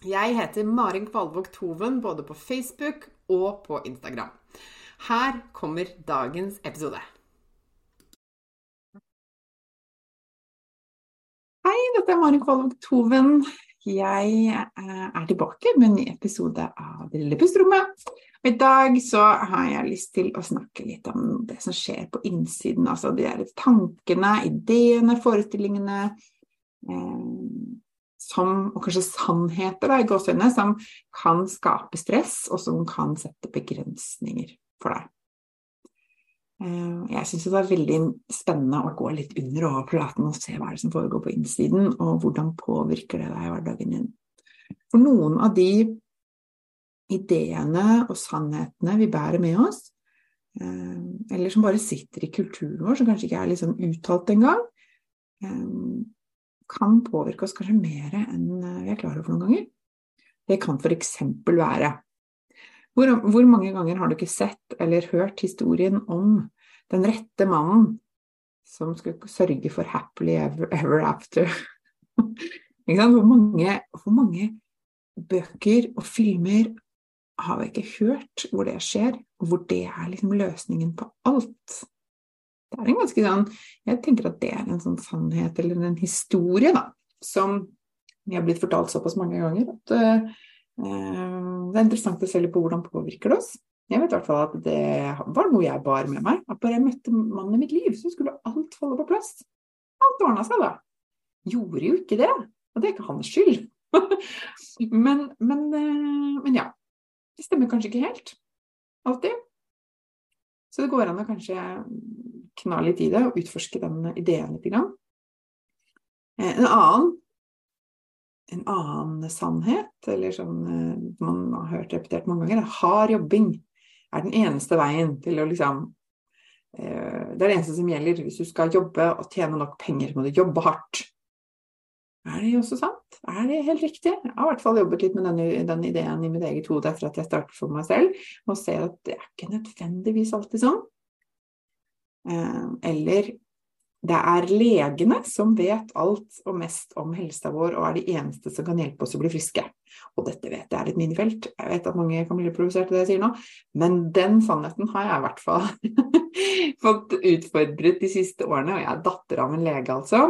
Jeg heter Marin Kvalvåg Toven både på Facebook og på Instagram. Her kommer dagens episode. Hei, dette er Marin Kvalvåg Toven. Jeg eh, er tilbake med en ny episode av Det lille. Og I dag så har jeg lyst til å snakke litt om det som skjer på innsiden. Altså de der tankene, ideene, forestillingene. Eh, som, og kanskje sannheter da, i gåsehudene, som kan skape stress, og som kan sette begrensninger for deg. Eh, jeg syns det er veldig spennende å gå litt under overflaten og se hva det som foregår på innsiden, og hvordan påvirker det deg i hverdagen din. For noen av de ideene og sannhetene vi bærer med oss, eh, eller som bare sitter i kulturen vår, som kanskje ikke er liksom uttalt engang, eh, kan påvirke oss kanskje mer enn eh, vi er klar over noen ganger. Det kan f.eks. være hvor, hvor, mange ganger har du ikke sett eller hørt historien om den rette mannen som skulle sørge for happily ever, ever after? hvor, mange, hvor mange bøker og filmer har vi ikke hørt hvor det skjer, og hvor det er liksom løsningen på alt? Det er en ganske sånn Jeg tenker at det er en sånn sannhet, eller en historie, da, som vi har blitt fortalt såpass mange ganger at uh, det er interessant å se litt på hvordan det påvirker oss. Jeg vet i hvert fall at det var noe jeg bar med meg. At bare jeg møtte mannen i mitt liv, så skulle alt falle på plass. Alt ordna seg da. Gjorde jo ikke det. Og det er ikke hans skyld. men, men, uh, men ja. Det stemmer kanskje ikke helt. Alltid. Så det går an å kanskje kna litt i det og utforske den ideen litt. Eh, en annen, en annen sannhet, eller sånn eh, man har hørt repetert mange ganger, er hard jobbing er den eneste veien til å liksom eh, Det er det eneste som gjelder. Hvis du skal jobbe og tjene nok penger, må du jobbe hardt. Er det også sant? Er det helt riktig? Jeg har i hvert fall jobbet litt med denne, den ideen i mitt eget hode etter at jeg startet for meg selv, og ser at det er ikke nødvendigvis alltid sånn. Eh, eller det er legene som vet alt og mest om helsa vår og er de eneste som kan hjelpe oss å bli friske. Og dette vet jeg er et minifelt, jeg vet at mange kan bli provosert av det jeg sier nå, men den sannheten har jeg i hvert fall fått utfordret de siste årene, og jeg er datter av en lege, altså.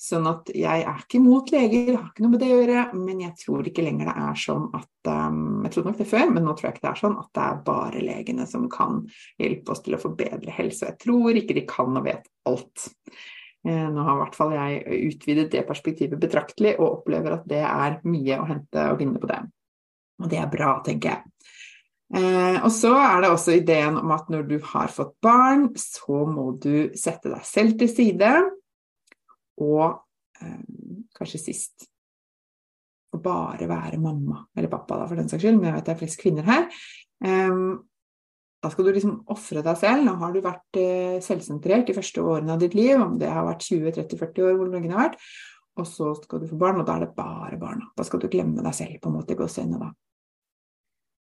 Sånn at jeg er ikke imot leger, har ikke noe med det å gjøre, men jeg tror ikke lenger det er sånn at um, Jeg trodde nok det før, men nå tror jeg ikke det er sånn at det er bare legene som kan hjelpe oss til å forbedre helse. Jeg tror ikke de kan og vet alt. Eh, nå har i hvert fall jeg utvidet det perspektivet betraktelig, og opplever at det er mye å hente og vinne på det. Og det er bra, tenker jeg. Eh, og så er det også ideen om at når du har fått barn, så må du sette deg selv til side og eh, kanskje sist å bare være mamma, eller pappa da, for den saks skyld, men jeg vet det er flest kvinner her. Eh, da skal du liksom ofre deg selv. Nå har du vært eh, selvsentrert de første årene av ditt liv, om det har vært 20-30-40 år, hvor lenge det har vært, og så skal du få barn, og da er det bare barna. Da skal du glemme deg selv, på en måte, i gåseøynene, da.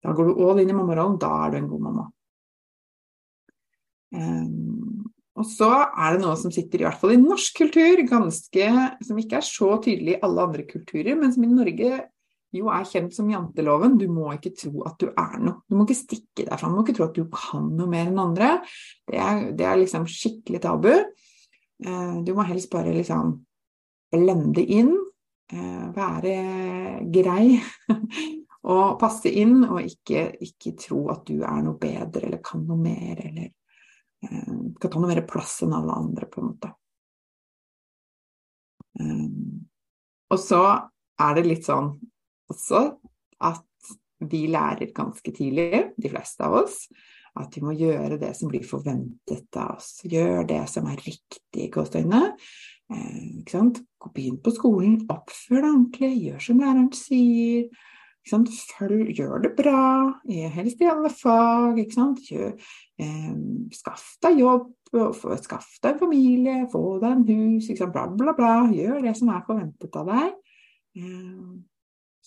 Da går du all inn i mammarollen, da er du en god mamma. Um, og så er det noe som sitter, i hvert fall i norsk kultur, ganske, som ikke er så tydelig i alle andre kulturer, men som i Norge jo er kjent som janteloven. Du må ikke tro at du er noe. Du må ikke stikke deg fram. Du må ikke tro at du kan noe mer enn andre. Det er, det er liksom skikkelig tabu. Eh, du må helst bare liksom lende inn, eh, være grei og passe inn, og ikke, ikke, tro at du er noe bedre eller kan noe mer, eller skal ta noe mer plass enn alle andre, på en måte. Og så er det litt sånn også at vi lærer ganske tidlig, de fleste av oss, at vi må gjøre det som blir forventet av oss. Gjør det som er riktig i gåseøynene. Eh, Begynn på skolen, oppfør deg ordentlig, gjør som læreren sier. Følg, gjør det bra, helst i alle fag. Gjør, eh, skaff deg jobb, skaff deg familie, få deg en hus, bla, bla, bla. Gjør det som er forventet av deg. Eh,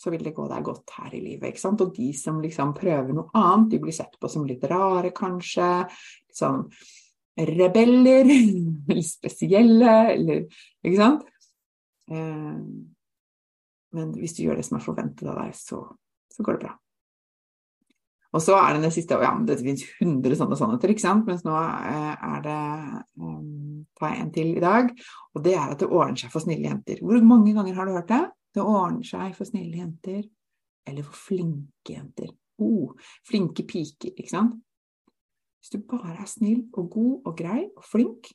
så vil det gå deg godt her i livet. Og de som liksom prøver noe annet, de blir sett på som litt rare, kanskje. Litt sånn rebeller, eller spesielle, eller Ikke sant? Eh, men hvis du gjør det som er forventet av deg, så, så går det bra. Og så er det det siste, Ja, men det finnes hundre sånne sannheter, ikke sant, mens nå eh, er det um, tar en til i dag, og det er at det ordner seg for snille jenter. Hvor mange ganger har du hørt det? Det ordner seg for snille jenter, eller for flinke jenter. Oh, flinke piker, ikke sant? Hvis du bare er snill og god og grei og flink,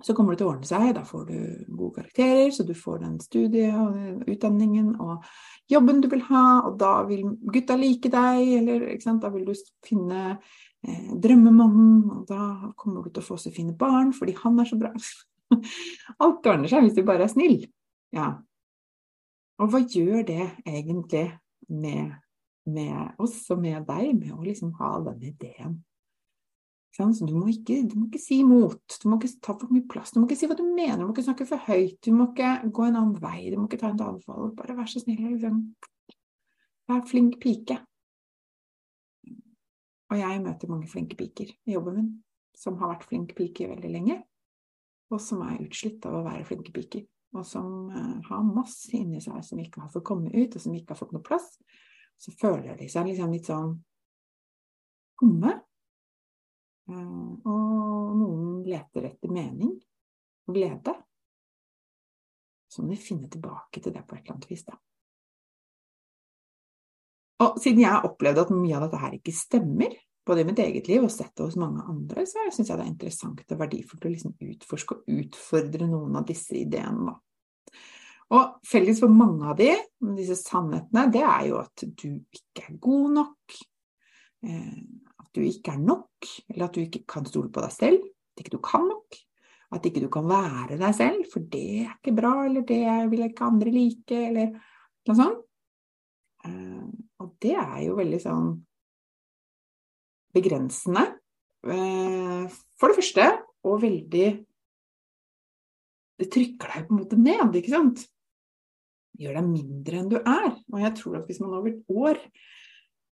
så kommer det til å ordne seg. Da får du gode karakterer, så du får den studiet og utdanningen og jobben du vil ha, og da vil gutta like deg, eller da vil du finne eh, drømmemannen, og da kommer du til å få så fine barn fordi han er så bra. Alt ordner seg hvis du bare er snill. Ja, og hva gjør det egentlig med, med, oss og med deg, med å liksom ha denne ideen? Så du må, ikke, du må ikke si imot, du må ikke ta for mye plass, du må ikke si hva du mener, du må ikke snakke for høyt, du må ikke gå en annen vei, du må ikke ta en annen valg. Bare vær så snill liksom. Vær flink pike. Og jeg møter mange flinke piker i jobben min, som har vært flinke piker veldig lenge, og som er utslitt av å være flinke piker og som eh, har masse inni seg som ikke har fått komme ut, og som ikke har fått noe plass, så føler de seg liksom litt sånn tomme. Eh, og noen leter etter mening og glede. Så må de finne tilbake til det på et eller annet vis, da. Og siden jeg har opplevd at mye av dette her ikke stemmer, både i mitt eget liv og sett det hos mange andre, så syns jeg det er interessant og verdifullt å liksom utforske og utfordre noen av disse ideene. Og felles for mange av de, disse sannhetene, det er jo at du ikke er god nok, eh, du ikke er nok, eller at du ikke kan stole på deg selv, at ikke du kan nok, at ikke du kan være deg selv, for det er ikke bra, eller det vil ikke andre like, eller noe sånt. Eh, og det er jo veldig sånn begrensende, eh, for det første, og veldig Det trykker deg på en måte ned, ikke sant? Gjør deg mindre enn du er. Og jeg tror at hvis man over et år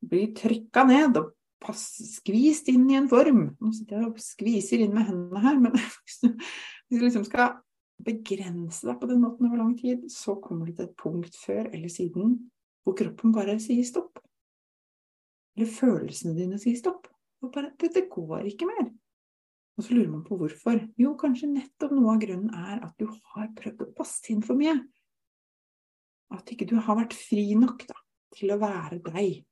blir trykka ned og pass, skvist inn i en form Nå sitter jeg og skviser inn med hendene her, men hvis du, liksom skal begrense deg på den måten over lang tid, så kommer du til et punkt før eller siden hvor kroppen bare sier stopp. Eller følelsene dine sier stopp. Og bare 'Dette går ikke mer'. Og så lurer man på hvorfor. Jo, kanskje nettopp noe av grunnen er at du har prøvd å passe inn for mye. At ikke du har vært fri nok da, til å være deg.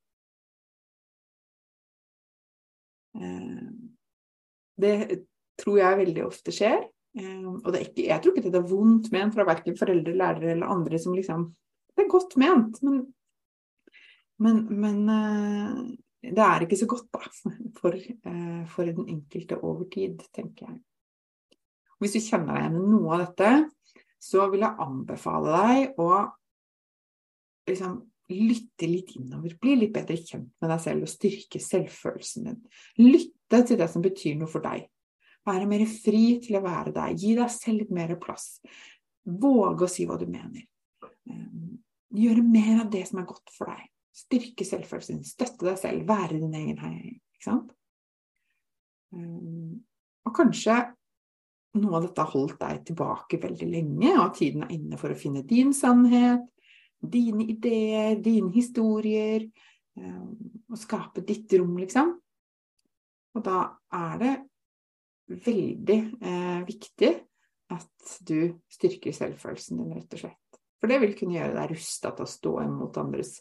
Det tror jeg veldig ofte skjer. Eh, og ikke, jeg tror ikke det er vondt ment fra verken foreldre, lærere eller andre som liksom Det er godt ment, men, men, men eh, det er ikke så godt da, for, eh, for den enkelte over tid, tenker jeg. Hvis du kjenner deg igjen i noe av dette, så vil jeg anbefale deg å liksom lytte litt innover. Bli litt bedre kjent med deg selv og styrke selvfølelsen din. Lytte til det som betyr noe for deg. Være mer fri til å være deg. Gi deg selv litt mer plass. Våge å si hva du mener. Eh, gjøre mer av det som er godt for deg. Styrke selvfølelsen, støtte deg selv, være din egen hei. Ikke sant? Um, og kanskje noe av dette har holdt deg tilbake veldig lenge, og tiden er inne for å finne din sannhet. Dine ideer, dine historier, eh, og skape ditt rom, liksom. Og da er det veldig eh, viktig at du styrker selvfølelsen din, rett og slett. For det vil kunne gjøre deg rusta til å stå imot andres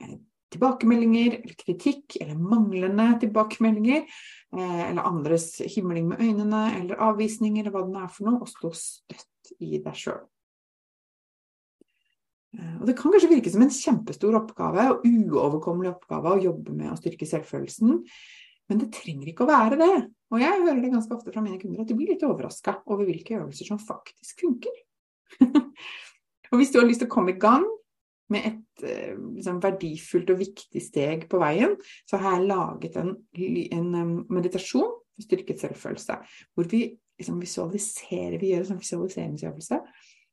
eh, tilbakemeldinger eller kritikk eller manglende tilbakemeldinger, eh, eller andres himling med øynene eller avvisninger, eller hva det er for noe, og stå støtt i deg sjøl. Eh, og Det kan kanskje virke som en kjempestor oppgave og uoverkommelig oppgave å jobbe med å styrke selvfølelsen, men det trenger ikke å være det. Og jeg hører det ganske ofte fra mine kunder at de blir litt overraska over hvilke øvelser som faktisk funker. og hvis du har lyst til å komme i gang med et eh, liksom, verdifullt og viktig steg på veien, så har jeg laget en, en meditasjon for styrket selvfølelse. Hvor vi liksom visualiserer, vi gjør en sånn visualiseringsøvelse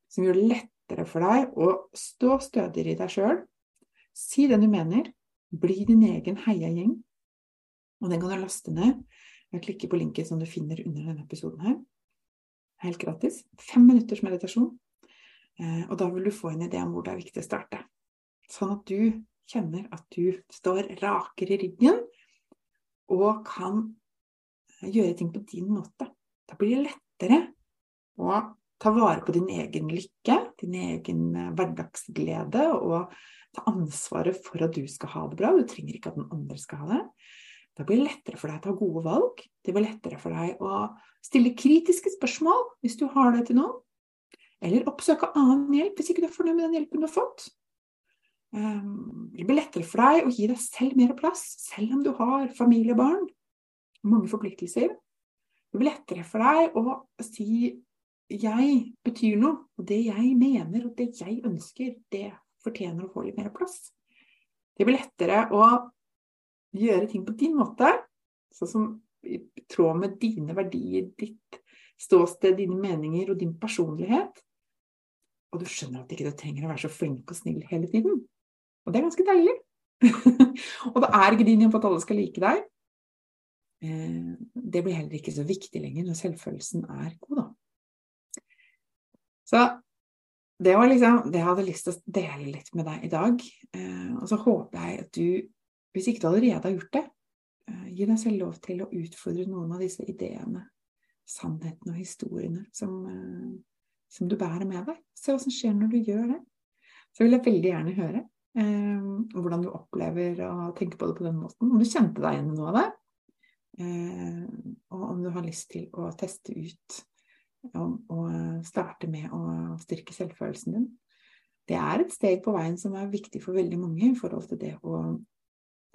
som gjør det lettere for deg å stå stødigere i deg sjøl. Si det du mener. Bli din egen heiagjeng. Og den kan du laste ned ved å klikke på linken som du finner under denne episoden her. Helt gratis. Fem minutters meditasjon. Eh, og da vil du få en idé om hvor det er viktig å starte. Sånn at du kjenner at du står rakere i ryggen og kan gjøre ting på din måte. Da blir det lettere å ta vare på din egen lykke, din egen eh, hverdagsglede, og ta ansvaret for at du skal ha det bra. Du trenger ikke at den andre skal ha det. Da blir det lettere for deg å ta gode valg. Det blir lettere for deg å stille kritiske spørsmål hvis du har det til noen. Eller oppsøke annen hjelp hvis ikke du er fornøyd med den hjelpen du har fått. Ehm, det blir lettere for deg å gi deg selv mer plass, selv om du har familie og barn. Mange forpliktelser. Det blir lettere for deg å si 'jeg betyr noe', og det jeg mener og det jeg ønsker, det fortjener å få litt mer plass. Det blir lettere å gjøre ting på din måte, sånn som i tråd med dine verdier, ditt ståsted, dine meninger og din personlighet. Og du skjønner at ikke du trenger å være så flink og snill hele tiden. Og det er ganske deilig. og det er ikke din jobb at alle skal like deg. Eh, det blir heller ikke så viktig lenger når selvfølelsen er god, da. Så det var liksom det jeg hadde lyst til å dele litt med deg i dag. Eh, og så håper jeg at du hvis ikke du allerede har gjort det, eh, gi deg selv lov til å utfordre noen av disse ideene, sannhetene og historiene som, eh, som du bærer med deg. Se hva som skjer når du gjør det. Så vil jeg veldig gjerne høre hvordan du opplever å tenke på det på den måten. Om du kjente deg igjen i noe av det. Og om du har lyst til å teste ut og, og starte med å styrke selvfølelsen din. Det er et steg på veien som er viktig for veldig mange i forhold til det å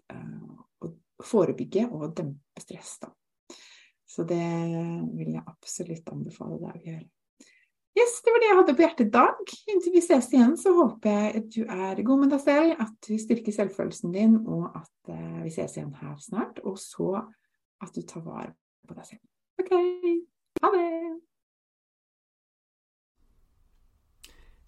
å forebygge og dempe stress. Da. Så det vil jeg absolutt anbefale deg å gjøre. Yes, det var det jeg hadde på hjertet i dag. Inntil vi ses igjen, så håper jeg at du er god med deg selv, at du styrker selvfølelsen din, og at uh, vi ses igjen her snart. Og så at du tar vare på deg selv. OK. Ha det.